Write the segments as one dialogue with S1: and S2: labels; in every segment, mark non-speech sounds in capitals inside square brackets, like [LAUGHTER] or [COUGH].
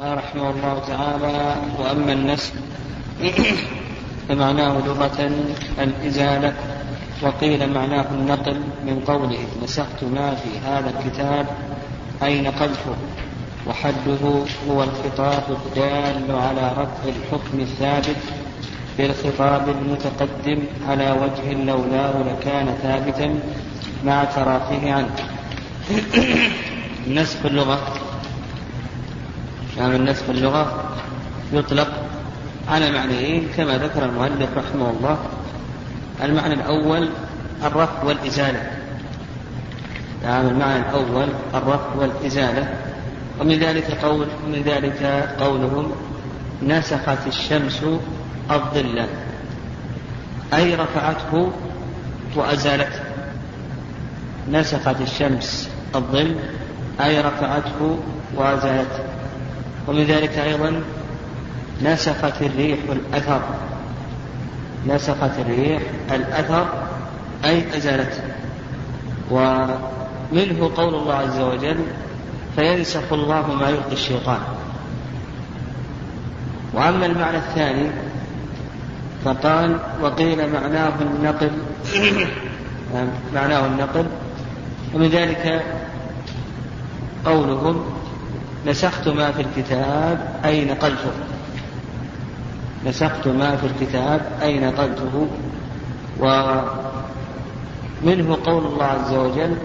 S1: قال رحمه الله تعالى وأما النسب [CLEARS THROAT] فمعناه لغة الإزالة وقيل معناه النقل من قوله نسخت ما في هذا الكتاب أي نقلته وحده هو الخطاب الدال على رفع الحكم الثابت بالخطاب المتقدم على وجه لولاه لكان ثابتا مع تراخيه عنه. [CLEARS THROAT] النسخ اللغة نعم النسخ اللغة يطلق على معنيين كما ذكر المؤلف رحمه الله. المعنى الأول الرفع والإزالة. نعم المعنى الأول الرفع والإزالة. ومن ذلك قول من ذلك قولهم نسخت الشمس الظل أي رفعته وأزالته. نسخت الشمس الظل أي رفعته وأزالته. ومن ذلك أيضا نسخت الريح الأثر نسخت الريح الأثر أي أزالته ومنه قول الله عز وجل فينسخ الله ما يلقي الشيطان. وأما المعنى الثاني فقال وقيل معناه النقل. [COUGHS] معناه النقل. ومن ذلك قولهم نسخت ما في الكتاب أي نقلته نسخت ما في الكتاب أي نقلته ومنه قول الله عز وجل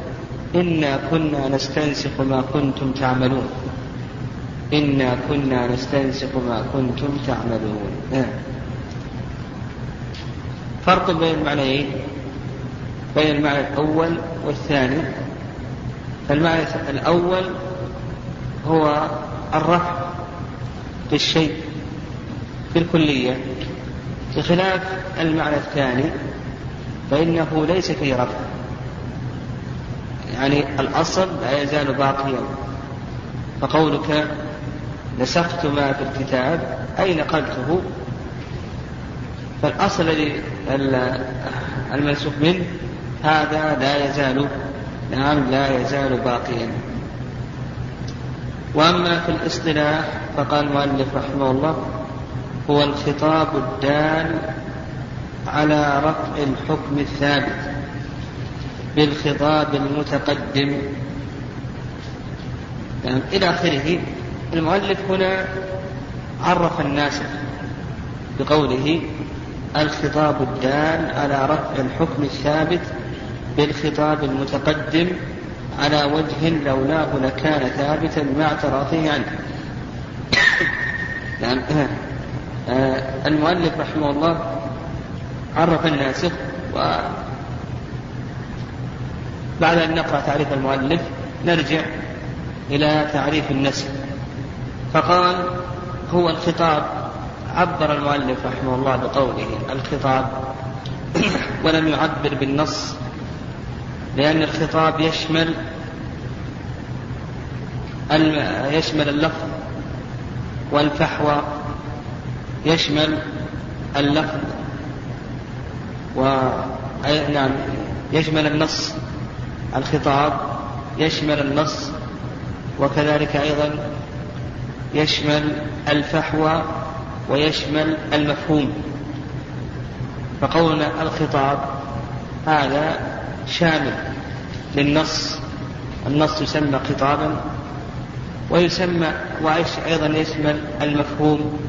S1: إنا كنا نستنسخ ما كنتم تعملون. إنا كنا نستنسخ ما كنتم تعملون. آه. فرق بين المعنيين بين المعنى الأول والثاني. المعنى الأول هو الرفع للشيء بالكلية بخلاف المعنى الثاني فإنه ليس فيه رفع. يعني الأصل لا يزال باقيا. فقولك نسخت ما في الكتاب أي نقلته. فالأصل المنسوخ منه هذا لا يزال نعم لا يزال باقيا. وأما في الاصطلاح فقال المؤلف رحمه الله هو الخطاب الدال على رفع الحكم الثابت بالخطاب المتقدم. يعني إلى آخره. المؤلف هنا عرف الناس بقوله الخطاب الدال على رفع الحكم الثابت بالخطاب المتقدم على وجه لولاه لكان ثابتا مع تراخيه عنه. يعني [COUGHS] [COUGHS] المؤلف رحمه الله عرف الناسخ و بعد أن نقرأ تعريف المؤلف نرجع إلى تعريف النسخ. فقال هو الخطاب عبر المؤلف رحمه الله بقوله الخطاب [COUGHS] ولم يعبر بالنص لأن الخطاب يشمل يشمل اللفظ والفحوى يشمل اللفظ و نعم يشمل النص الخطاب يشمل النص وكذلك أيضا يشمل الفحوى ويشمل المفهوم. فقولنا الخطاب هذا شامل للنص. النص يسمى خطابا ويسمى وأيضا يشمل المفهوم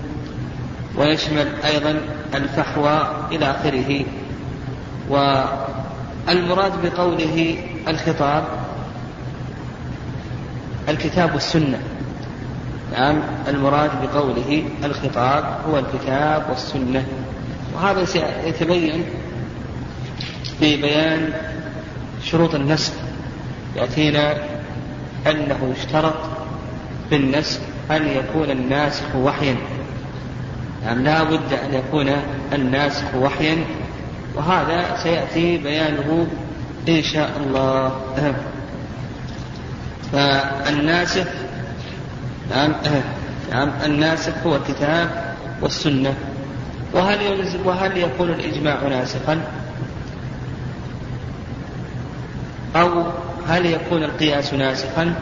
S1: ويشمل أيضا الفحوى إلى آخره. والمراد بقوله الخطاب الكتاب والسنة. نعم المراد بقوله الخطاب هو الكتاب والسنة. وهذا سيتبين في بيان شروط النسخ يأتينا أنه يشترط في النسخ أن يكون الناسخ وحيا. نعم لا بد أن يكون الناسخ وحيا وهذا سيأتي بيانه إن شاء الله. [CLEARS THROAT] فالناسخ نعم [CLEARS THROAT] نعم الناسخ هو الكتاب والسنة. وهل وهل يكون الإجماع ناسخا؟ أو هل يكون القياس ناسخا؟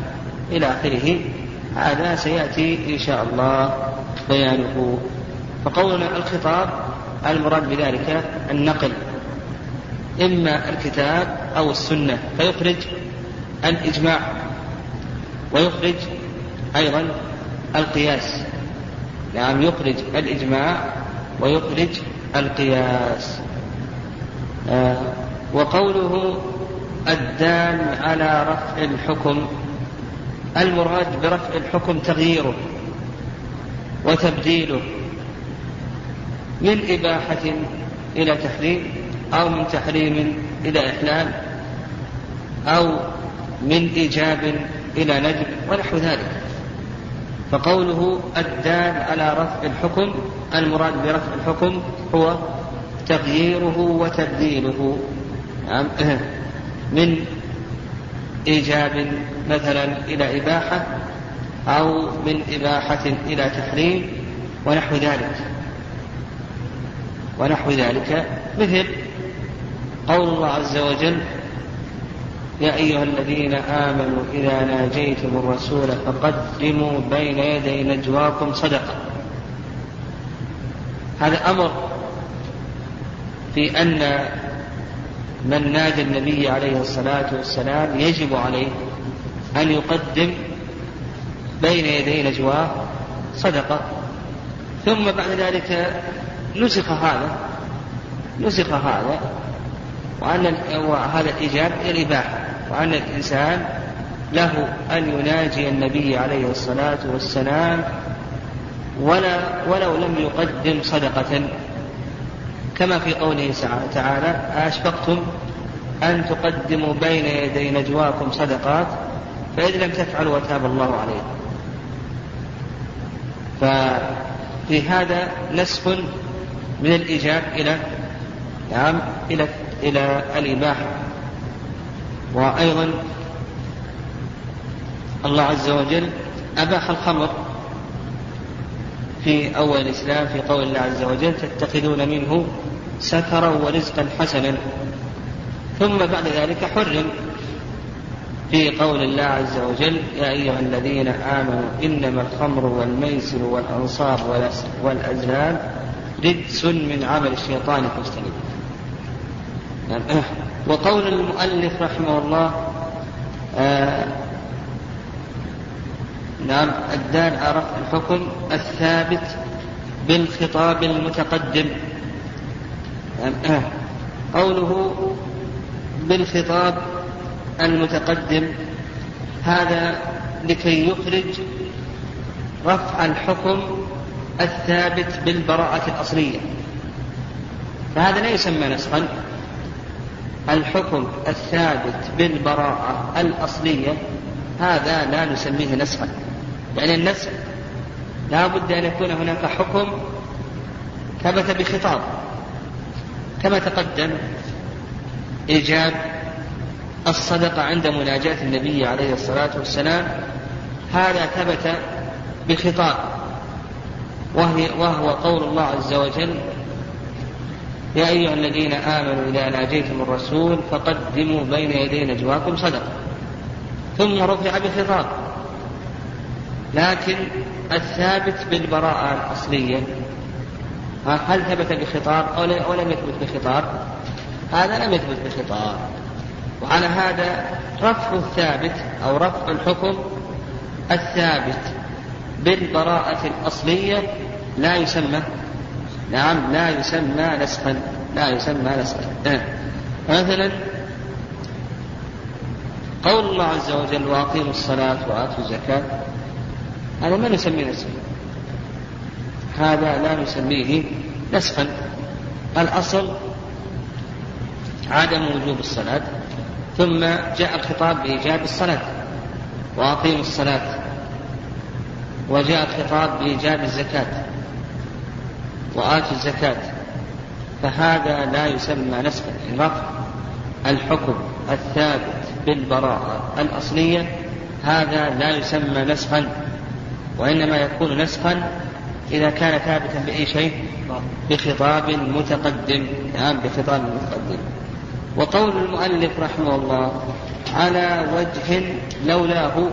S1: إلى آخره. هذا سيأتي إن شاء الله بيانه. فقولنا الخطاب المراد بذلك النقل. إما الكتاب أو السنة. فيخرج الإجماع. ويخرج أيضا القياس. نعم يخرج الإجماع ويخرج القياس. آه وقوله الدال على رفع الحكم. المراد برفع الحكم تغييره وتبديله. من إباحة إلى تحريم أو من تحريم إلى إحلال أو من إيجاب إلى ندب ونحو ذلك. فقوله الدال على رفع الحكم المراد برفع الحكم هو تغييره وتبديله. نعم. من إيجاب مثلا إلى إباحة أو من إباحة إلى تحريم ونحو ذلك. ونحو ذلك. مثل قول الله عز وجل يا أيها الذين آمنوا إذا ناجيتم الرسول فقدموا بين يدي نجواكم صدقة. هذا أمر في أن من نادى النبي عليه الصلاة والسلام يجب عليه أن يقدم بين يدي نجواه صدقة. ثم بعد ذلك نسخ هذا نسخ هذا وأن هذا الإيجاب الإباحة وأن الإنسان له أن يناجي النبي عليه الصلاة والسلام ولا ولو لم يقدم صدقة. كما في قوله تعالى أشفقتم أن تقدموا بين يدي نجواكم صدقات فإذ لم تفعلوا وتاب الله عليكم. ففي هذا نسخ من الإيجاب إلى نعم إلى إلى الإباحة. وأيضا الله عز وجل أباح الخمر في أول الإسلام في قول الله عز وجل تتخذون منه سكرا ورزقا حسنا ثم بعد ذلك حرم في قول الله عز وجل يا أيها الذين آمنوا إنما الخمر والميسر والأنصار والأزلام رجس من عمل الشيطان فاجتنبوه نعم. وقول المؤلف رحمه الله آه نعم الدال على الحكم الثابت بالخطاب المتقدم. قوله بالخطاب المتقدم هذا لكي يخرج رفع الحكم الثابت بالبراءة الأصلية. فهذا لا يسمى نسخا. الحكم الثابت بالبراءة الأصلية هذا لا نسميه نسخا. يعني النسخ لا بد أن يكون هناك حكم ثبت بخطاب. كما تقدم إيجاب الصدقة عند مناجاة النبي عليه الصلاة والسلام هذا ثبت بخطاب وهو قول الله عز وجل يا أيها الذين آمنوا إذا ناجيتم الرسول فقدموا بين يدي نجواكم صدقة. ثم رفع بخطاب. لكن الثابت بالبراءة الأصلية هل ثبت بخطاب أو لم يثبت بخطاب؟ هذا لم يثبت بخطاب. وعلى هذا رفع الثابت أو رفع الحكم الثابت بالبراءة الأصلية لا يسمى. نعم لا يسمى نسخا. لا يسمى نسخا. مثلا قول الله عز وجل وأقيموا الصلاة وآتوا الزكاة هذا ما نسميه نسخا. هذا لا نسميه نسخا. الأصل عدم وجوب الصلاة ثم جاء الخطاب بإيجاب الصلاة وأقيموا الصلاة وجاء الخطاب بإيجاب الزكاة وآتوا الزكاة. فهذا لا يسمى نسخا رفع الحكم الثابت بالبراءة الأصلية. هذا لا يسمى نسخا وإنما يكون نسخا إذا كان ثابتا بأي شيء بخطاب متقدم نعم بخطاب متقدم. وقول المؤلف رحمه الله على وجه لولاه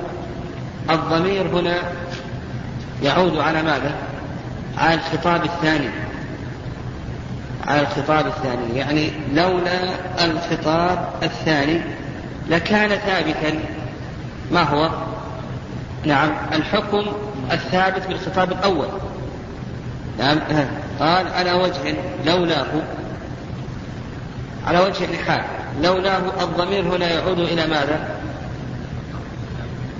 S1: الضمير هنا يعود على ماذا؟ على الخطاب الثاني. على الخطاب الثاني يعني لولا الخطاب الثاني لكان ثابتا. ما هو؟ نعم الحكم الثابت بالخطاب الأول. نعم. قال على وجه لولاه على وجه الإحال لولاه الضمير هنا يعود إلى ماذا؟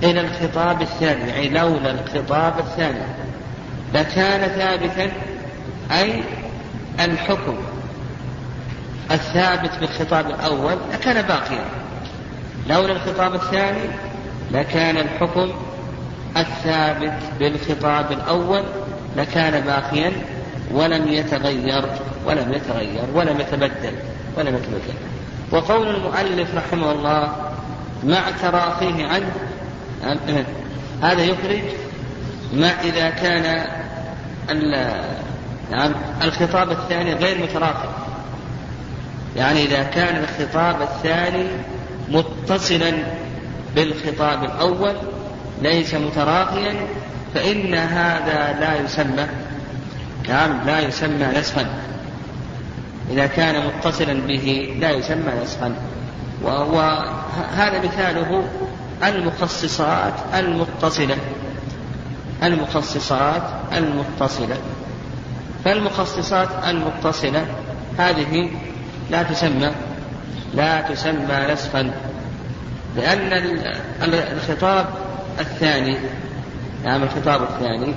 S1: إلى الخطاب الثاني يعني لولا الخطاب الثاني. لكان ثابتا أي الحكم الثابت بالخطاب الأول لكان باقيا. لولا الخطاب الثاني لكان الحكم الثابت بالخطاب الأول لكان باقيا ولم يتغير ولم يتغير ولم يتبدل ولم يتبدل. وقول المؤلف رحمه الله مع تراخيه عنه هذا يخرج ما إذا كان نعم الخطاب الثاني غير متراخي يعني إذا كان الخطاب الثاني متصلا بالخطاب الأول ليس متراخيا فإن هذا لا يسمى نعم لا يسمى نسخا. إذا كان متصلا به لا يسمى نسخا. وهذا مثاله المخصصات المتصلة المخصصات المتصلة. فالمخصصات المتصلة هذه لا تسمى لا تسمى نسخا لأن الخطاب الثاني نعم الخطاب الثاني.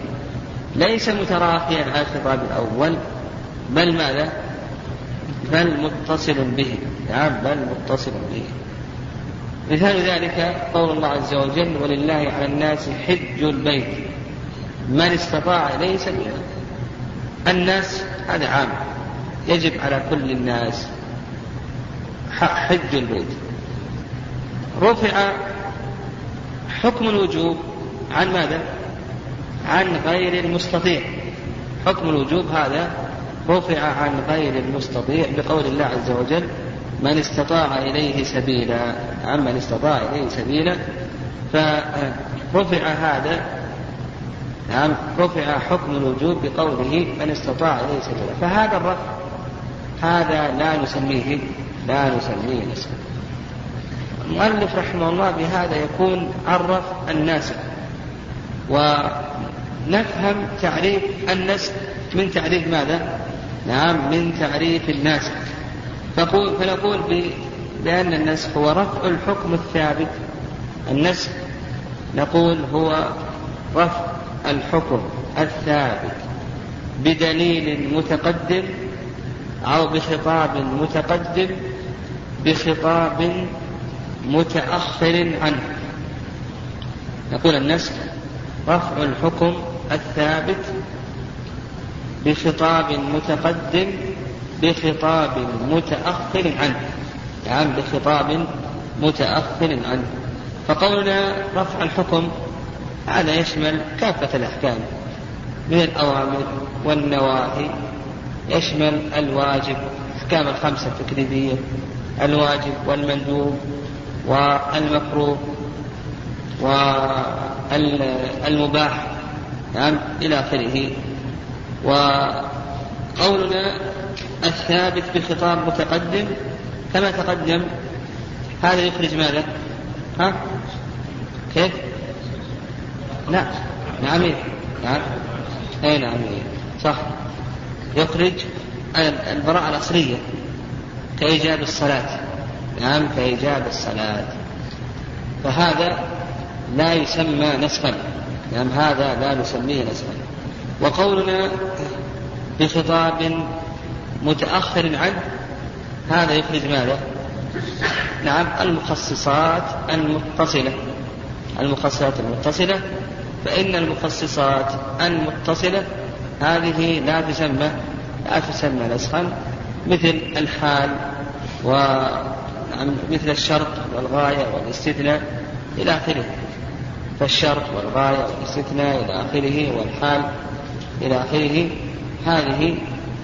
S1: ليس متراخيا على الخطاب الأول بل ماذا؟ بل متصل به. نعم بل متصل به. مثال ذلك قول الله عز وجل ولله على الناس حج البيت من استطاع سبيلا الناس هذا عام. يجب على كل الناس حج البيت. رفع حكم الوجوب عن ماذا؟ عن غير المستطيع. حكم الوجوب هذا رفع عن غير المستطيع بقول الله عز وجل من استطاع إليه سبيلا. عن من استطاع إليه سبيلا. فرفع هذا نعم رفع حكم الوجوب بقوله من استطاع إليه سبيلا. فهذا الرفع هذا لا نسميه لا نسميه نسبا المؤلف رحمه الله بهذا يكون عرف الناسخ. ونفهم تعريف النسخ. من تعريف ماذا؟ نعم من تعريف الناسخ فقول فنقول بأن النسخ هو رفع الحكم الثابت. النسخ نقول هو رفع الحكم الثابت بدليل متقدم أو بخطاب متقدم بخطاب متأخر عنه. نقول النسخ رفع الحكم الثابت بخطاب متقدم بخطاب متأخر عنه. نعم بخطاب متأخر عنه. فقولنا رفع الحكم هذا يشمل كافة الأحكام. من الأوامر والنواهي يشمل الواجب أحكام الخمسة التكليفية الواجب والمندوب والمكروه والمباح. نعم إلى آخره. وقولنا الثابت بخطاب متقدم كما تقدم هذا يخرج ماذا؟ ها؟ كيف؟ لا نعم نعم. اي نعم صح. يخرج البراءة الأصلية كإيجاب الصلاة. نعم كإيجاب الصلاة. فهذا لا يسمى نسخا. نعم هذا لا نسميه نسخا وقولنا بخطاب متأخر عنه هذا يخرج ماذا؟ نعم المخصصات المتصلة. المخصصات المتصلة فإن المخصصات المتصلة هذه لا تسمى لا تسمى نسخا مثل الحال و مثل الشرط والغاية والاستثناء إلى آخره. فالشرط والغاية والاستثناء إلى آخره والحال إلى آخره. هذه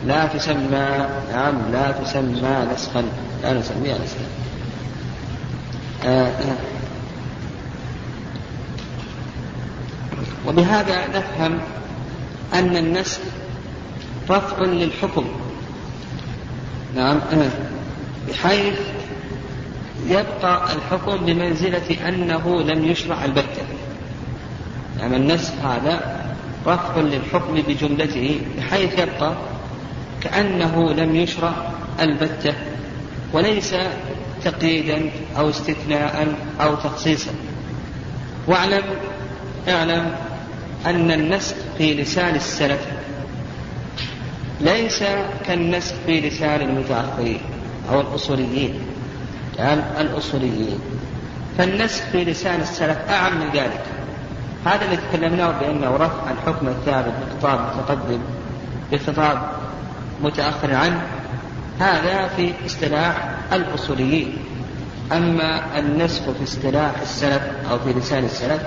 S1: لا تسمى نعم لا تسمى نسخا لا نسميها نسخا. آه آه. وبهذا نفهم أن النسخ رفع للحكم. نعم بحيث يبقى الحكم بمنزلة أنه لم يشرع البتة يعني النسخ هذا رفع للحكم بجملته بحيث يبقى كأنه لم يشرع البتة وليس تقييدا أو استثناء أو تخصيصا. واعلم اعلم أن النسخ في لسان السلف ليس كالنسخ في لسان المتأخرين أو الأصوليين. يعني الأصوليين. فالنسخ في لسان السلف أعم من ذلك. هذا اللي تكلمناه بأنه رفع الحكم الثابت بخطاب متقدم بخطاب متأخر عنه. هذا في اصطلاح الأصوليين. أما النسخ في اصطلاح السلف أو في لسان السلف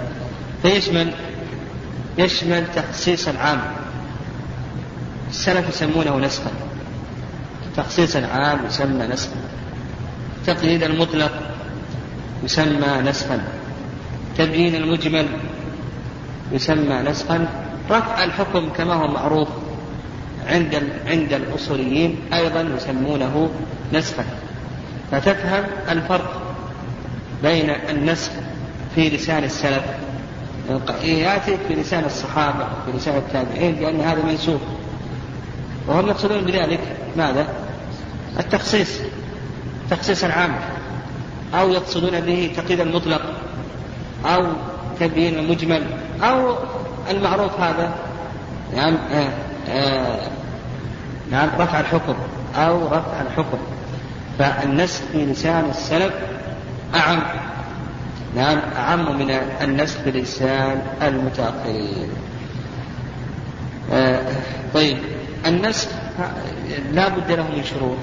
S1: فيشمل يشمل تخصيص العام. السلف يسمونه نسخا. تخصيص العام يسمى نسخا. تقييد المطلق يسمى نسخا. تبيين المجمل يسمى نسخا. رفع الحكم كما هو معروف عند عند الأصوليين أيضا يسمونه نسخا. فتفهم الفرق بين النسخ في لسان السلف. يأتي في لسان الصحابة في لسان التابعين لأن هذا منسوخ. وهم يقصدون بذلك ماذا؟ التخصيص تخصيص العام أو يقصدون به تقييد المطلق أو تبيين المجمل. أو المعروف هذا؟ نعم آه آه نعم رفع الحكم أو رفع الحكم. فالنسخ لسان السلف أعم. نعم أعم من النسخ لسان المتأخرين. آه طيب النسخ لا بد له من شروط.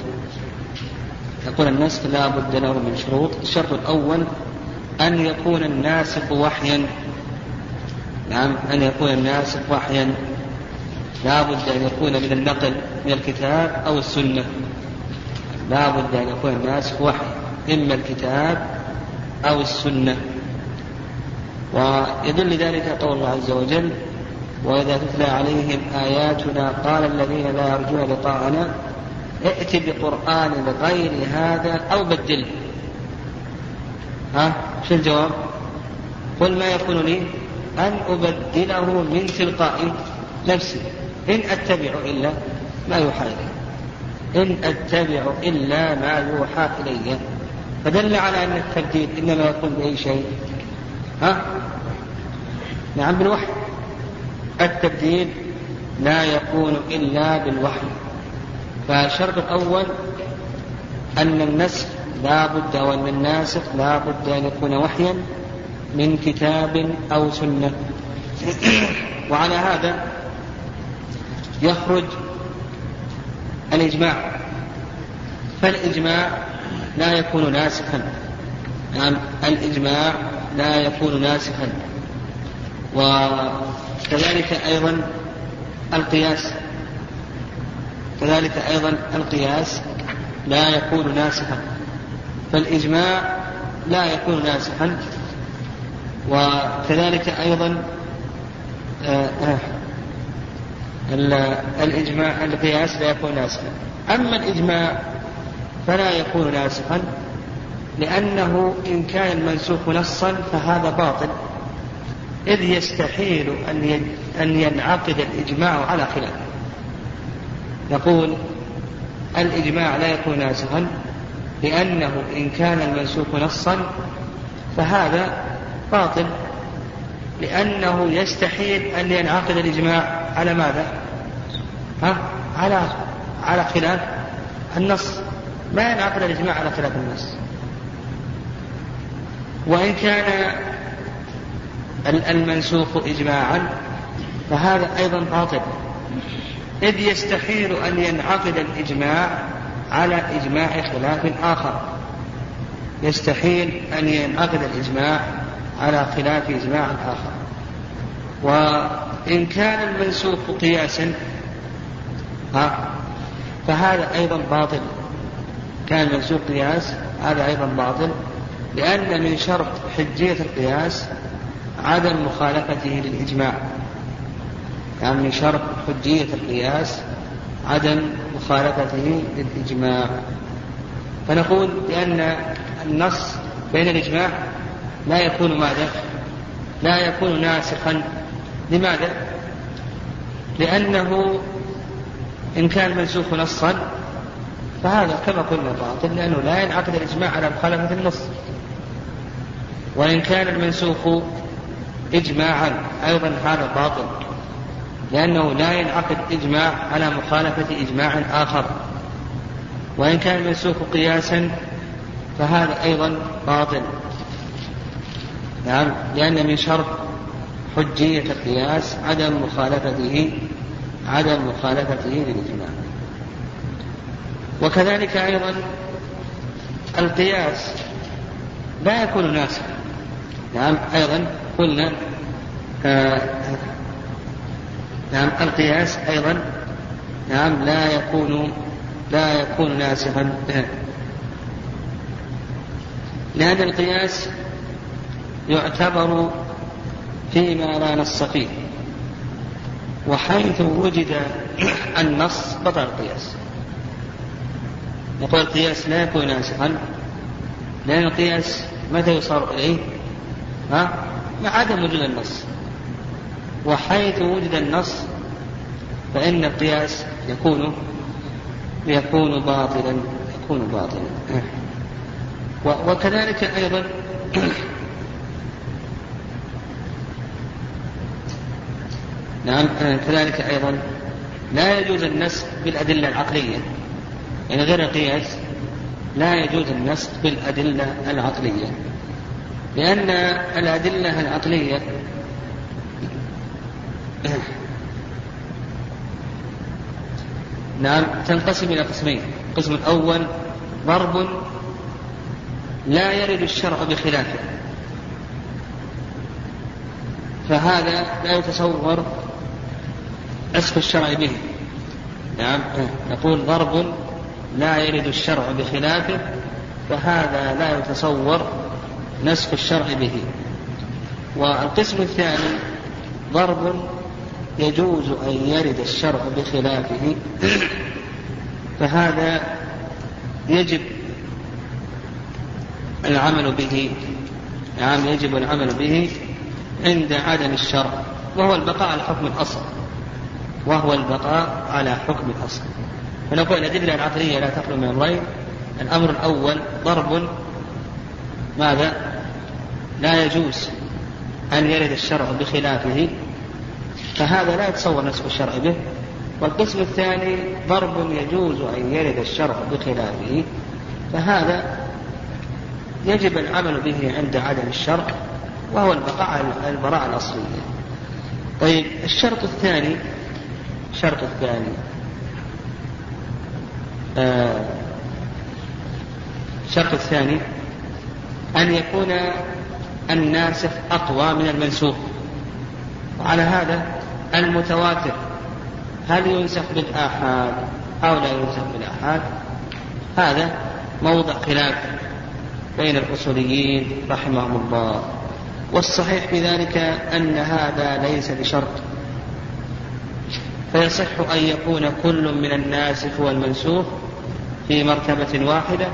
S1: يقول النسخ لا بد له من شروط. الشرط الأول أن يكون الناسخ وحيا. نعم أن يكون الناسخ وحيا. لا بد أن يكون من النقل من الكتاب أو السنة. لا بد أن يكون الناسخ وحي إما الكتاب أو السنة. ويدل ذلك قول الله عز وجل وإذا تتلى عليهم آياتنا قال الذين لا يرجون لقاءنا ائت بقرآن غير هذا أو بدله. ها شو الجواب؟ قل ما يكون لي. أن أبدله من تلقاء نفسي إن أتبع إلا ما يوحى إلي. إن أتبع إلا ما يوحى إلي. فدل على أن التبديل إنما يكون بأي شيء. ها؟ نعم بالوحي. التبديل لا يكون إلا بالوحي. فالشرط الأول أن النسخ لا بد أو أن الناسخ لا بد أن يكون وحيا. من كتاب أو سنة. وعلى هذا يخرج الإجماع. فالإجماع لا يكون ناسخا. نعم الإجماع لا يكون ناسخا. وكذلك أيضا القياس. كذلك أيضا القياس لا يكون ناسخا. فالإجماع لا يكون ناسخا. وكذلك أيضا آه، آه، الإجماع القياس لا يكون ناسخا. أما الإجماع فلا يكون ناسخا لأنه إن كان المنسوخ نصا فهذا باطل. إذ يستحيل أن ينعقد الإجماع على خلافه يقول الإجماع لا يكون ناسخا لأنه إن كان المنسوخ نصا فهذا باطل لأنه يستحيل أن ينعقد الإجماع على ماذا؟ ها؟ على على خلاف النص ما ينعقد الإجماع على خلاف النص وإن كان المنسوخ إجماعا فهذا أيضا باطل إذ يستحيل أن ينعقد الإجماع على إجماع خلاف آخر يستحيل أن ينعقد الإجماع على خلاف إجماع آخر. وإن كان المنسوخ قياسا فهذا أيضا باطل. كان المنسوخ قياس هذا أيضا باطل لأن من شرط حجية القياس عدم مخالفته للإجماع. يعني من شرط حجية القياس عدم مخالفته للإجماع. فنقول بأن النص بين الإجماع لا يكون ماذا؟ لا يكون ناسخا لماذا؟ لأنه إن كان منسوخ نصا فهذا كما قلنا باطل لأنه لا ينعقد الإجماع على مخالفة النص وإن كان المنسوخ إجماعا أيضا هذا باطل لأنه لا ينعقد إجماع على مخالفة إجماع آخر وإن كان المنسوخ قياسا فهذا أيضا باطل نعم لأن من شرط حجية القياس عدم مخالفته عدم مخالفته للإجماع وكذلك أيضا القياس لا يكون ناسخا. نعم أيضا قلنا آه نعم القياس أيضا نعم لا يكون لا يكون ناسخا. لأن القياس يعتبر فيما لا نص فيه وحيث وجد النص بطل القياس نقول القياس لا يكون ناسخا لأن القياس متى يصار إليه؟ ها؟ مع عدم وجود النص وحيث وجد النص فإن القياس يكون يكون باطلا يكون باطلا وكذلك أيضا نعم كذلك أيضا لا يجوز النسخ بالأدلة العقلية. يعني غير القياس لا يجوز النسخ بالأدلة العقلية. لأن الأدلة العقلية [COUGHS] نعم تنقسم إلى قسمين. القسم الأول ضرب لا يرد الشرع بخلافه. فهذا لا يتصور نسخ الشرع به نعم. نقول ضرب لا يرد الشرع بخلافه فهذا لا يتصور نسخ الشرع به. والقسم الثاني ضرب يجوز أن يرد الشرع بخلافه. [CLEARS THROAT] فهذا يجب العمل به. نعم يجب العمل به عند عدم الشرع وهو البقاء على حكم الأصل. وهو البقاء على حكم الأصل. فنقول الأدلة العقلية لا تخلو من أمرين الأمر الأول ضرب ماذا؟ لا يجوز أن يرد الشرع بخلافه. فهذا لا يتصور نسخ الشرع به. والقسم الثاني ضرب يجوز أن يرد الشرع بخلافه. فهذا يجب العمل به عند عدم الشرع وهو البقاء على البراءة الأصلية. طيب الشرط الثاني الشرط الثاني. آه الشرط الثاني أن يكون الناسخ أقوى من المنسوخ. وعلى هذا المتواتر هل ينسخ بالآحاد أو لا ينسخ بالآحاد؟ هذا موضع خلاف بين الأصوليين رحمهم الله. والصحيح في ذلك أن هذا ليس بشرط. فيصح أن يكون كل من الناسخ والمنسوخ في مرتبة واحدة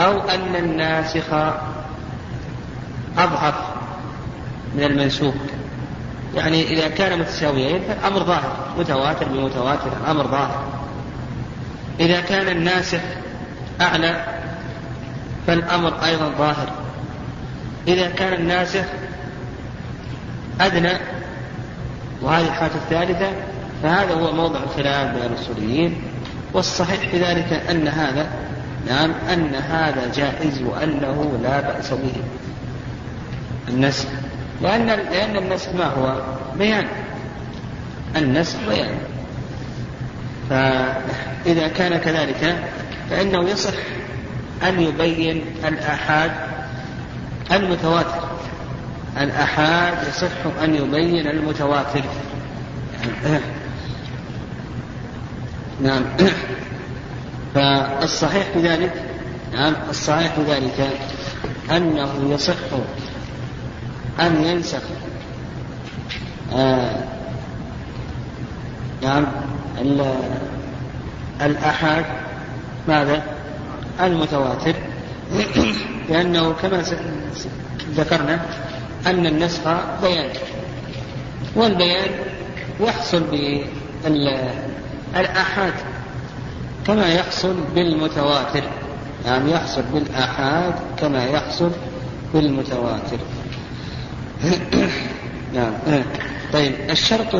S1: أو أن الناسخ أضعف من المنسوخ. يعني إذا كان متساويين فالأمر ظاهر متواتر بمتواتر الأمر ظاهر. إذا كان الناسخ أعلى فالأمر أيضا ظاهر. إذا كان الناسخ أدنى وهذه الحالة الثالثة فهذا هو موضع الخلاف بين الأصوليين والصحيح في ذلك أن هذا نعم أن هذا جائز وأنه لا بأس به. النسخ لأن لأن النسخ ما هو؟ بيان. النسخ بيان. فإذا كان كذلك فإنه يصح أن يبين الآحاد المتواتر. الآحاد يصح أن يبين المتواتر. نعم [COUGHS] فالصحيح في ذلك نعم الصحيح في ذلك أنه يصح أن ينسخ آه نعم الآحاد ماذا؟ المتواتر [COUGHS] لأنه كما ذكرنا أن النسخ بيان والبيان يحصل بالآحاد كما يحصل بالمتواتر. يعني يحصل بالآحاد كما يحصل بالمتواتر. [COUGHS] نعم طيب الشرط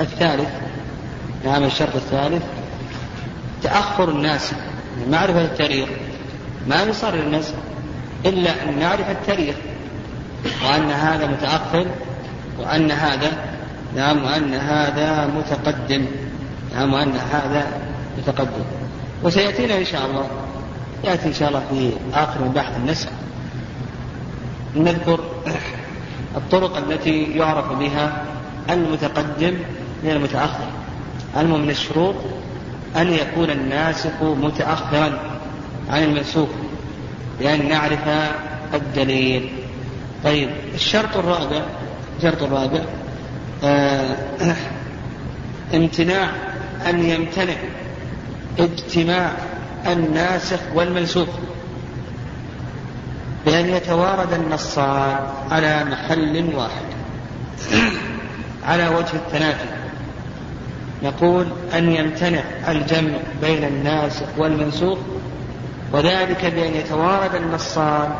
S1: الثالث نعم الشرط الثالث تأخر الناس معرفة التاريخ. ما يصر الناس إلا أن نعرف التاريخ وأن هذا متأخر وأن هذا نعم وأن هذا متقدم. نعم وأن هذا متقدم. وسيأتينا إن شاء الله. يأتي إن شاء الله في آخر بحث النسخ. نذكر الطرق التي يعرف بها المتقدم من المتأخر. المهم من الشروط أن يكون الناسخ متأخرا عن المنسوخ بأن نعرف الدليل. طيب الشرط الرابع الشرط الرابع امتناع أن يمتنع اجتماع الناسخ والمنسوخ بأن يتوارد النصان على محل واحد على وجه التنافي. نقول أن يمتنع الجمع بين الناسخ والمنسوخ وذلك بأن يتوارد النصان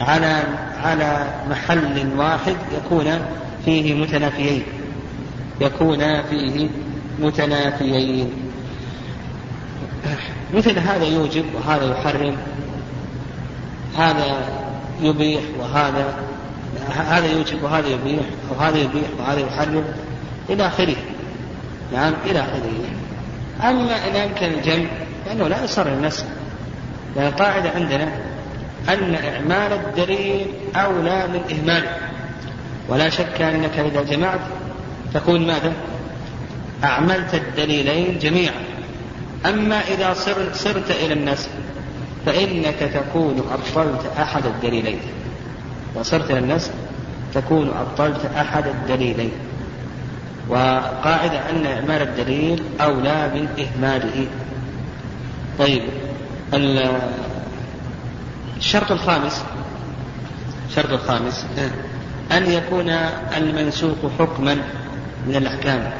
S1: على على محل واحد يكون فيه متنافيين. يكون فيه متنافيين. مثل هذا يوجب وهذا يحرم. هذا يبيح وهذا هذا يوجب وهذا يبيح وهذا يبيح وهذا يحرم. إلى آخره. نعم إلى آخره. أما إن أمكن الجمع فإنه لا يصر النسخ لأن القاعدة عندنا أن إعمال الدليل أولى من إهماله. ولا شك أنك إذا جمعت تكون ماذا؟ أعملت الدليلين جميعا. أما إذا صرت إلى النسخ فإنك تكون أبطلت أحد الدليلين. وصرت إلى النسخ تكون أبطلت أحد الدليلين. وقاعدة أن إعمال الدليل أولى من إهماله. طيب الشرط الخامس الشرط الخامس أن يكون المنسوخ حكما من الأحكام.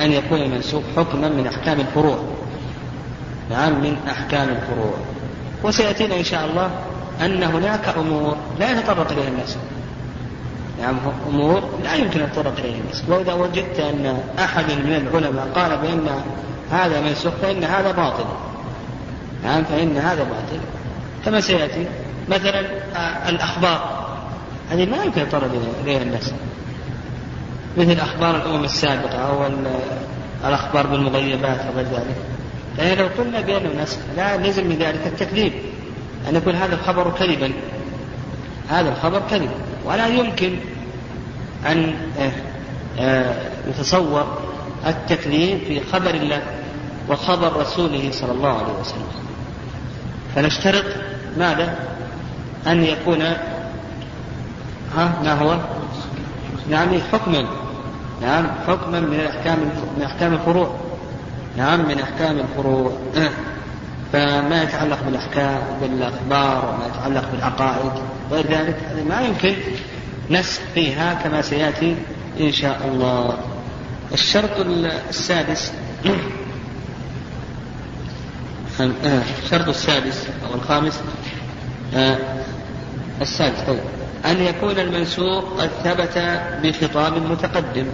S1: أن يكون المنسوخ حكما من أحكام الفروع. نعم من أحكام الفروع. وسيأتينا إن شاء الله أن هناك أمور لا يتطرق إليها الناس. نعم أمور لا يمكن أن إليها الناس. وإذا وجدت أن أحد من العلماء قال بأن هذا منسوخ فإن هذا باطل. نعم فإن هذا باطل. كما سيأتي مثلا آه، الأخبار. هذه ما يمكن يتطرق إليها الناس. مثل أخبار الأمم السابقة أو الأخبار بالمغيبات وغير ذلك. لأن لو قلنا بأنه نسخ لا لزم من ذلك التكذيب. أن يكون هذا الخبر كذبا. هذا الخبر كذب. ولا يمكن أن آه، آه، يتصور التكذيب في خبر الله وخبر رسوله صلى الله عليه وسلم. فنشترط ماذا؟ أن يكون ما هو؟ نعم حكما نعم حكما من أحكام من أحكام الفروع. نعم من أحكام الفروع. [CLEARS THROAT] فما يتعلق بالأحكام بالأخبار وما يتعلق بالعقائد وغير ذلك ما يمكن نسخ فيها كما سيأتي إن شاء الله. الشرط السادس. [CLEARS THROAT] الشرط السادس أو الخامس. السادس طيب. أن يكون المنسوخ قد ثبت بخطاب متقدم.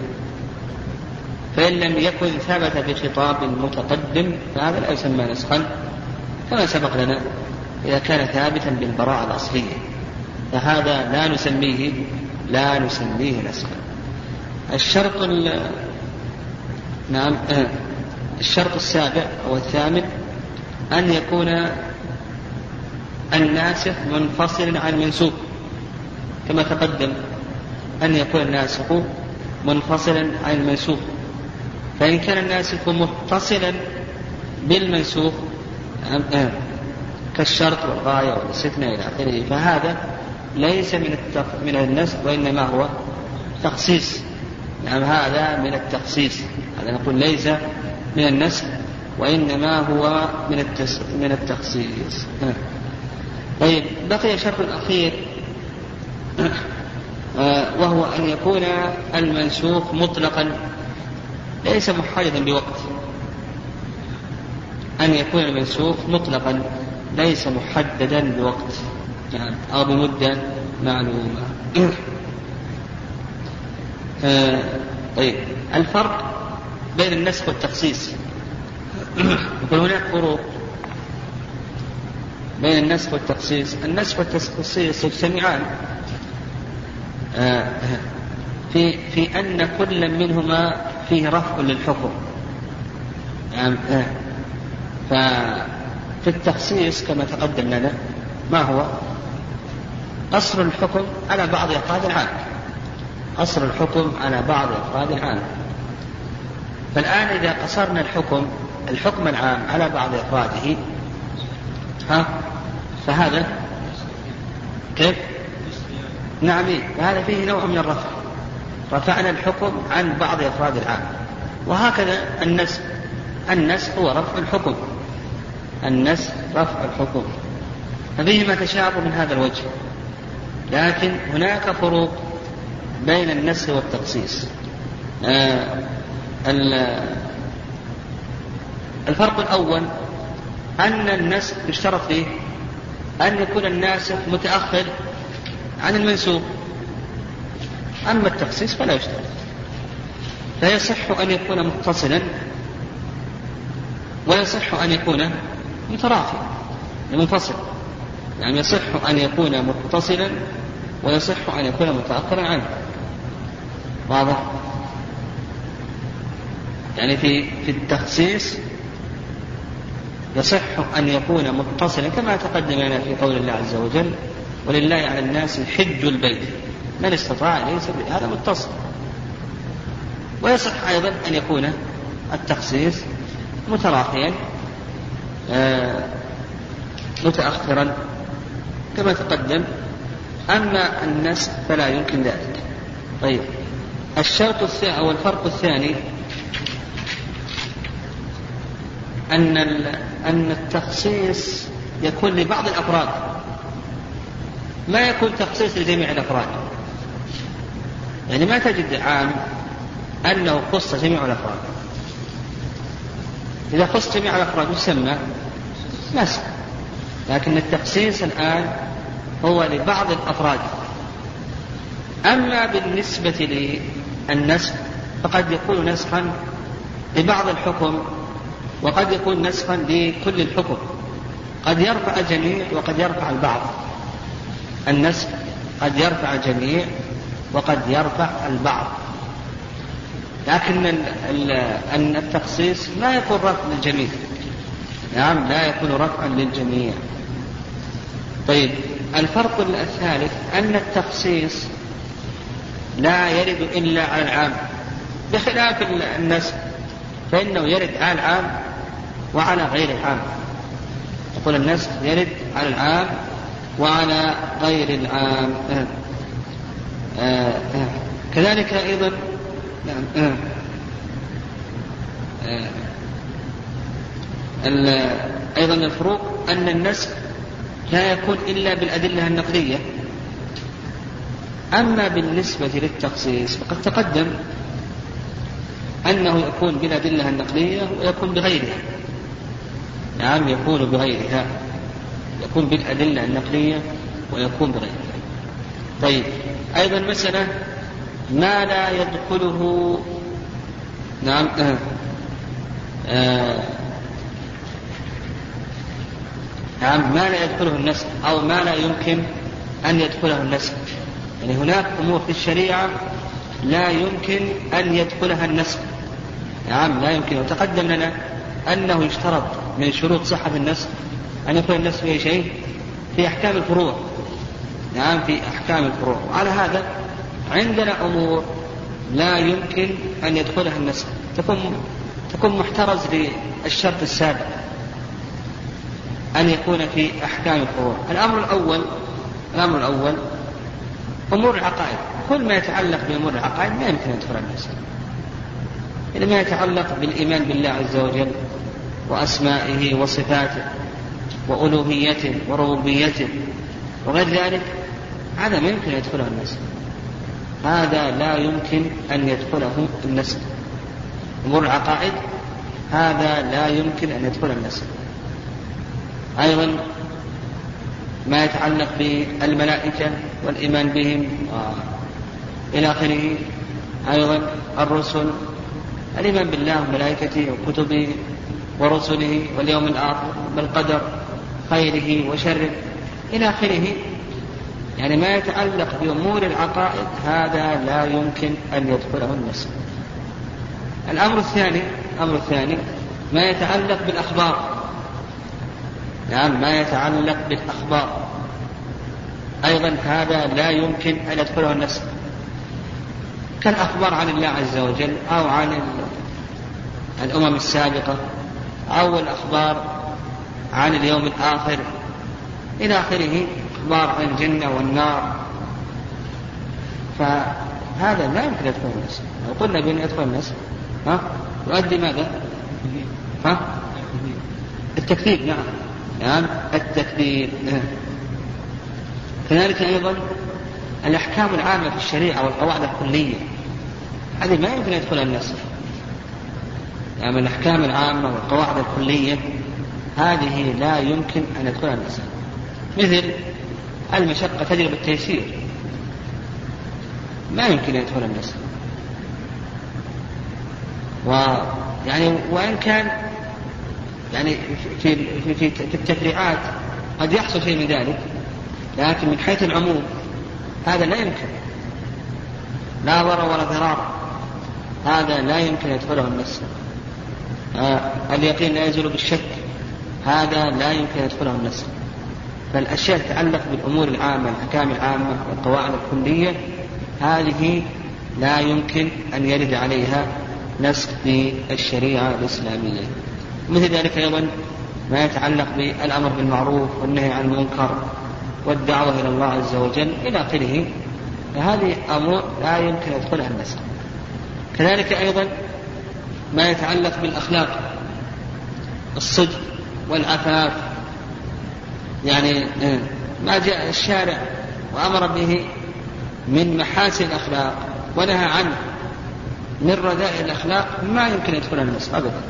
S1: فإن لم يكن ثبت بخطاب متقدم فهذا لا يسمى نسخا. كما سبق لنا إذا كان ثابتا بالبراءة الأصلية. فهذا لا نسميه لا نسميه نسخا. الشرط نعم آه، الشرط السابع أو الثامن أن يكون الناسخ منفصلا عن المنسوخ. كما تقدم أن يكون الناسخ منفصلا عن المنسوخ فإن كان الناسخ متصلا بالمنسوخ كالشرط والغاية والاستثناء إلى آخره فهذا ليس من التق... من النسب وإنما هو تخصيص. نعم هذا من التخصيص. هذا نقول ليس من النسب وإنما هو من التس... من التخصيص. طيب بقي شرط أخير آه، وهو أن يكون المنسوخ مطلقا. ليس محددا بوقت. أن يكون المنسوخ مطلقا ليس محددا بوقت. يعني أو بمدة معلومة. آه طيب. الفرق بين النسخ والتخصيص. يقول هناك فروق بين النسخ والتخصيص. النسخ والتخصيص يجتمعان. آه في في أن كل منهما فيه رفع للحكم. آه ففي التخصيص كما تقدم لنا ما هو؟ قصر الحكم على بعض أفراد العام قصر الحكم على بعض أفراد العام فالآن إذا قصرنا الحكم الحكم العام على بعض أفراده ها؟ فهذا كيف؟ نعم هذا فيه نوع من الرفع. رفعنا الحكم عن بعض أفراد العام. وهكذا النسب النسب هو رفع الحكم. النسب رفع الحكم. ففيهما تشابه من هذا الوجه. لكن هناك فروق بين النسخ والتخصيص. آه الفرق الأول أن النسخ يشترط فيه أن يكون الناسخ متأخر عن المنسوخ أما التخصيص فلا يشترط. فيصح أن يكون متصلا ويصح أن يكون متراخيا منفصل يعني يصح أن يكون متصلا ويصح أن يكون متأخرا عنه. واضح؟ يعني في في التخصيص يصح أن يكون متصلا كما تقدم لنا في قول الله عز وجل ولله على الناس حج البيت. من استطاع ليس هذا متصل. ويصح أيضا أن يكون التخصيص متراخيا آه متأخرا كما تقدم. أما النسخ فلا يمكن ذلك. طيب. الشرط الثاني أو الفرق الثاني أن أن التخصيص يكون لبعض الأفراد. ما يكون تخصيص لجميع الأفراد. يعني ما تجد عام أنه خص جميع الأفراد. إذا خص جميع الأفراد يسمى؟ نسخ لكن التخصيص الآن هو لبعض الأفراد. أما بالنسبة للنسخ فقد يكون نسخا لبعض الحكم وقد يكون نسخا لكل الحكم. قد يرفع الجميع وقد يرفع البعض. النسخ قد يرفع الجميع وقد يرفع البعض. لكن أن التخصيص لا يكون رفع للجميع. نعم لا يكون رفعا للجميع. طيب الفرق الثالث أن التخصيص لا يرد إلا على العام. بخلاف النسب فإنه يرد على العام وعلى غير العام. يقول النسب يرد على العام وعلى غير العام آه. آه. آه. كذلك أيضا نعم أيضا الفروق أن النسب لا يكون إلا بالأدلة النقلية أما بالنسبة للتخصيص فقد تقدم أنه يكون بالأدلة النقلية ويكون بغيرها نعم يكون بغيرها يكون بالأدلة النقلية ويكون بغيرها طيب أيضا مسألة ما لا يدخله نعم آه آه نعم ما لا يدخله النسخ أو ما لا يمكن أن يدخله النسخ. يعني هناك أمور في الشريعة لا يمكن أن يدخلها النسخ. نعم لا يمكن. وتقدم لنا أنه يشترط من شروط صحة النسخ أن يكون النسخ في شيء في أحكام الفروع. نعم في أحكام الفروع. وعلى هذا عندنا أمور لا يمكن أن يدخلها النسخ تكون تكون محترز للشرط السابق أن يكون في أحكام الفروع. الأمر الأول الأمر الأول أمور العقائد. كل ما يتعلق بأمور العقائد ما يمكن أن يدخل الناس. إذا ما يتعلق بالإيمان بالله عز وجل وأسمائه وصفاته. وألوهيته وربوبيته وغير ذلك هذا ما يمكن أن يدخله الناس. هذا لا يمكن أن يدخله النسل أمور العقائد هذا لا يمكن أن يدخل النسل أيضا ما يتعلق بالملائكة والإيمان بهم إلى آخره. أيضا الرسل الإيمان بالله وملائكته وكتبه ورسله واليوم الآخر بالقدر خيره وشره إلى آخره. يعني ما يتعلق بأمور العقائد هذا لا يمكن أن يدخله النسل الأمر الثاني الأمر الثاني ما يتعلق بالأخبار. نعم ما يتعلق بالأخبار. أيضا هذا لا يمكن أن يدخله النسل كالأخبار عن الله عز وجل أو عن الأمم السابقة. أو الأخبار عن اليوم الآخر. إلى آخره أخبار عن الجنة والنار. فهذا لا يمكن يدخل النسل لو قلنا بأن يدخل النسل ها؟ يؤدي ماذا؟ ها؟ التكذيب نعم. نعم التكذيب كذلك أيضا الأحكام العامة في الشريعة والقواعد الكلية. هذه ما يمكن يدخلها الناس. يعني الأحكام العامة والقواعد الكلية هذه لا يمكن أن يدخلها الناس مثل المشقة تجرب التيسير ما يمكن أن يدخل الناس. ويعني وإن كان يعني في في في, في التفريعات قد يحصل شيء من ذلك لكن من حيث العموم هذا لا يمكن. لا ضرر ولا ضرار. هذا لا يمكن يدخله آه اليقين لا يزول بالشك. هذا لا يمكن يدخله النص فالأشياء تتعلق بالأمور العامة الأحكام العامة والقواعد الكلية. هذه لا يمكن أن يرد عليها نسخ في الشريعة الإسلامية. مثل ذلك أيضا ما يتعلق بالأمر بالمعروف والنهي عن المنكر والدعوة إلى الله عز وجل إلى آخره. فهذه أمور لا يمكن يدخلها النسخ كذلك أيضا ما يتعلق بالأخلاق الصدق والعفاف. يعني آه، ما جاء الشارع وأمر به من محاسن الأخلاق ونهى عنه من رذائل الأخلاق ما يمكن يدخل النسخ أبدا.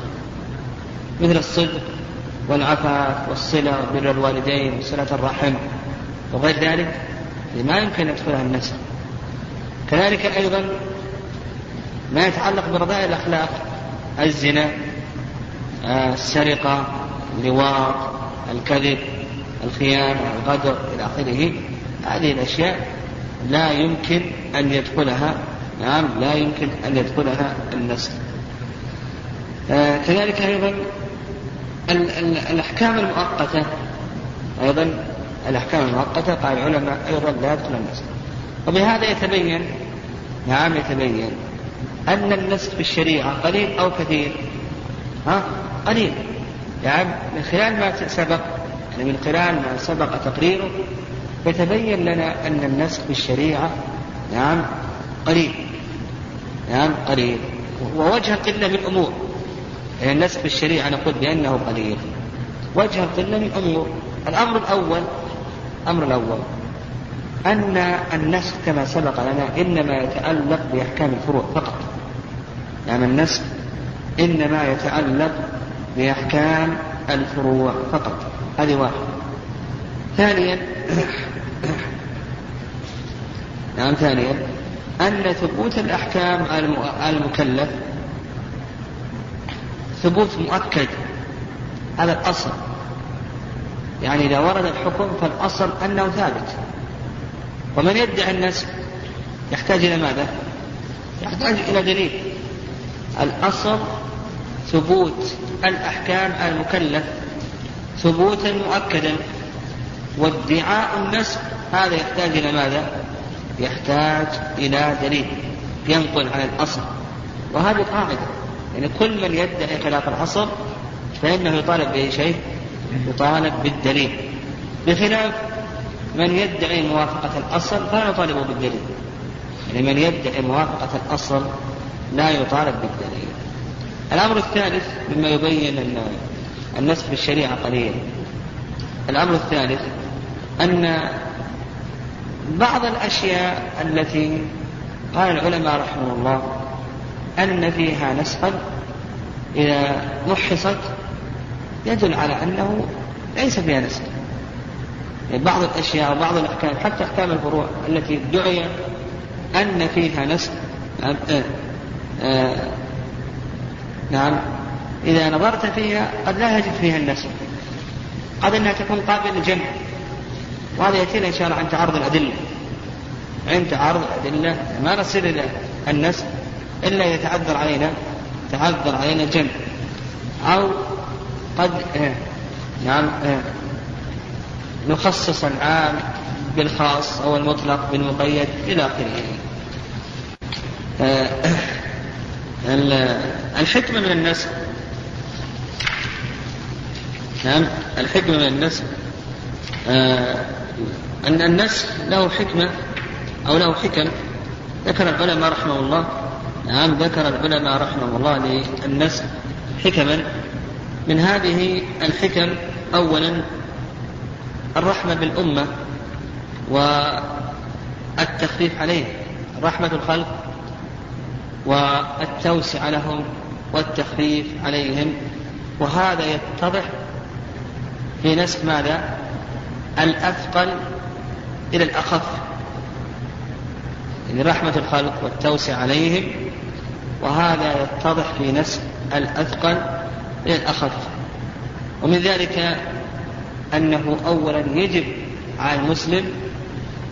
S1: مثل الصدق والعفاف والصلة وبر الوالدين وصلة الرحم وغير ذلك ما يمكن يدخلها النسخ كذلك أيضا ما يتعلق برذائل الأخلاق الزنا آه، السرقة اللواط الكذب الخيانة الغدر إلى آخره. هذه الأشياء لا يمكن أن يدخلها نعم لا يمكن أن يدخلها النسخ آه كذلك أيضا الأحكام المؤقتة أيضا الأحكام المؤقتة قال العلماء أيضا لا يدخل النسخ وبهذا يتبين نعم يتبين أن النسخ في الشريعة قليل أو كثير؟ ها؟ قليل. يعني من خلال ما سبق يعني من خلال ما سبق تقريره يتبين لنا أن النسخ في الشريعة نعم قليل. نعم قليل. ووجه قلة من أمور يعني النسخ في الشريعة نقول بأنه قليل. وجه القلة من أمور الأمر الأول الأمر الأول أن النسخ كما سبق لنا إنما يتعلق بأحكام الفروع فقط. يعني النسخ إنما يتعلق بأحكام الفروع فقط. هذه واحدة ثانيا [COUGHS] نعم ثانيا أن ثبوت الأحكام المكلف ثبوت مؤكد. هذا الأصل. يعني إذا ورد الحكم فالأصل أنه ثابت. ومن يدعي النسخ يحتاج إلى ماذا؟ يحتاج إلى دليل. الأصل ثبوت الأحكام المكلف ثبوتا مؤكدا وادعاء النسخ هذا يحتاج إلى ماذا؟ يحتاج إلى دليل ينقل عن الأصل. وهذه قاعدة يعني كل من يدعي خلاف الأصل فإنه يطالب بأي شيء؟ يطالب بالدليل. بخلاف من يدعي موافقة الأصل فلا يطالب بالدليل. يعني من يدعي موافقة الأصل لا يطالب بالدليل. الأمر الثالث مما يبين أن النسخ في الشريعة قليل. الأمر الثالث أن بعض الأشياء التي قال العلماء رحمه الله أن فيها نسخا إذا محصت يدل على أنه ليس فيها نسخ يعني بعض الأشياء وبعض الأحكام حتى أحكام الفروع التي ادعي أن فيها نسخ آه نعم. إذا نظرت فيها قد لا يجد فيها النسخ قد أنها تكون قابلة للجمع. وهذا يأتينا إن شاء الله عند تعارض الأدلة. عند تعارض الأدلة ما نصل إلى النسخ إلا إذا تعذر علينا تعذر علينا الجمع. أو قد آه نعم آه نخصص العام بالخاص أو المطلق بالمقيد إلى آخره. آه الحكمة من النسخ نعم الحكمة من النسخ آه أن النسخ له حكمة أو له حكم. ذكر العلماء رحمه الله. نعم ذكر العلماء رحمه الله للنسخ حكما. من هذه الحكم أولا الرحمة بالأمة والتخفيف عليه رحمة الخلق. والتوسع لهم والتخفيف عليهم. وهذا يتضح في نسخ ماذا؟ الأثقل إلى الأخف. يعني رحمة الخلق والتوسع عليهم. وهذا يتضح في نسخ الأثقل إلى الأخف. ومن ذلك أنه أولا يجب على المسلم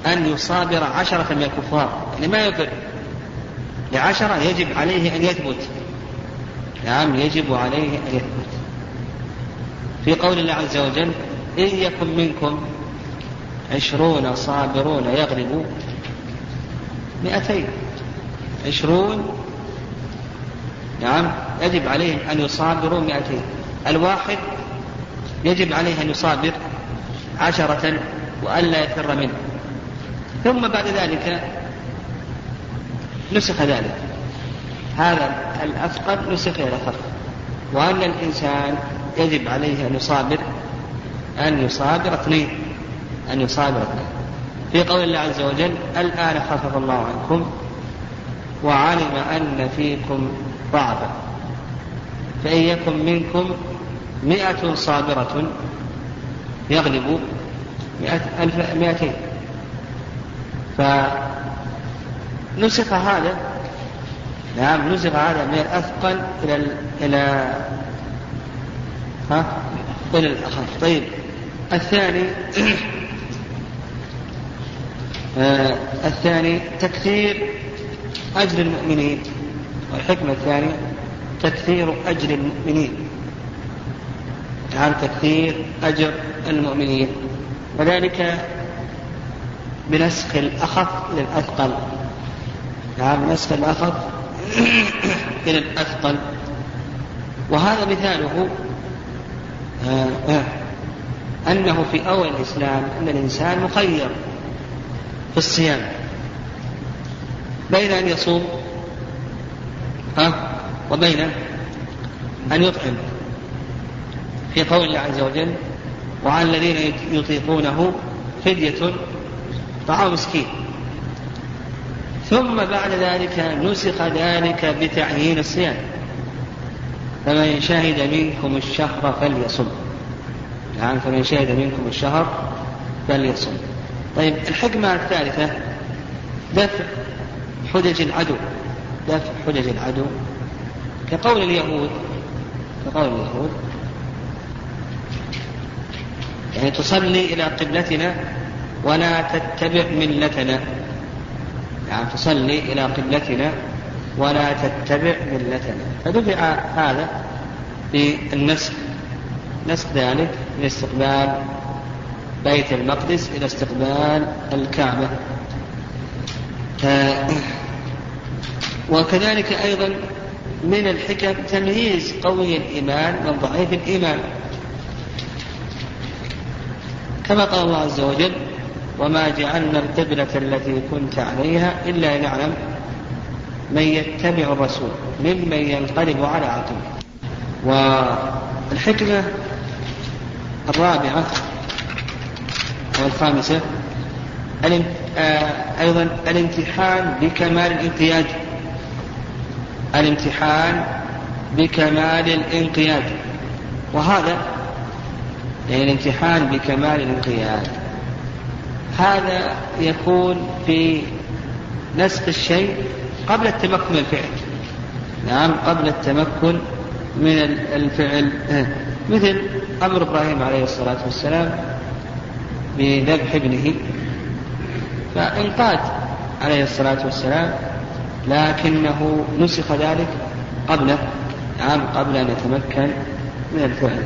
S1: أن يصابر عشرة من الكفار. يعني ما يقر لعشرة يجب عليه أن يثبت. نعم يجب عليه أن يثبت. في قول الله عز وجل إن يكن منكم عشرون صابرون يغلبوا مئتين. عشرون نعم يجب عليهم أن يصابروا مئتين. الواحد يجب عليه أن يصابر عشرة وألا يفر منه. ثم بعد ذلك نسخ ذلك. هذا الأثقل نسخ إلى الأخف وأن الإنسان يجب عليه أن يصابر أن يصابر اثنين أن يصابر. اثنين في قول الله عز وجل الآن خفف الله عنكم وعلم أن فيكم ضعفا فإن يكن منكم مئة صابرة يغلب مئة ألف فنسخ هذا. نعم نسخ هذا من الأثقل إلى إلى ها؟ إلى الأخف. طيب. الثاني [CLEARS THROAT] آه الثاني تكثير أجر المؤمنين. والحكمة الثانية تكثير أجر المؤمنين. عن تكثير أجر المؤمنين. وذلك بنسخ الأخف للأثقل نعم نسخ الأخف [COUGHS] إلى الأثقل. وهذا مثاله آه آه أنه في أول الإسلام أن الإنسان مخير في الصيام. بين أن يصوم ها وبين أن يطعم. في قول الله عز وجل وعلى الذين يطيقونه فدية طعام مسكين. ثم بعد ذلك نسخ ذلك بتعيين الصيام. فمن شهد منكم الشهر فليصم. نعم فمن شهد منكم الشهر فليصم. طيب الحكمة الثالثة دفع حجج العدو. دفع حجج العدو. كقول اليهود كقول اليهود يعني تصلي إلى قبلتنا ولا تتبع ملتنا. يعني تصلي إلى قبلتنا ولا تتبع ملتنا. فدفع هذا بالنسخ نسخ ذلك من استقبال بيت المقدس إلى استقبال الكعبة. وكذلك أيضا من الحكم تمييز قوي الإيمان من ضعيف الإيمان. كما قال الله عز وجل وما جعلنا القبلة التي كنت عليها إلا لنعلم من يتبع الرسول ممن ينقلب على عقله. والحكمة الرابعة والخامسة آه، أيضا الامتحان بكمال الانقياد. الامتحان بكمال الانقياد. وهذا يعني الامتحان بكمال الانقياد. هذا يكون في نسخ الشيء قبل التمكن من الفعل. نعم قبل التمكن من الفعل. مثل أمر إبراهيم عليه الصلاة والسلام بذبح ابنه. فانقاد عليه الصلاة والسلام لكنه نسخ ذلك قبل نعم قبل أن يتمكن من الفعل.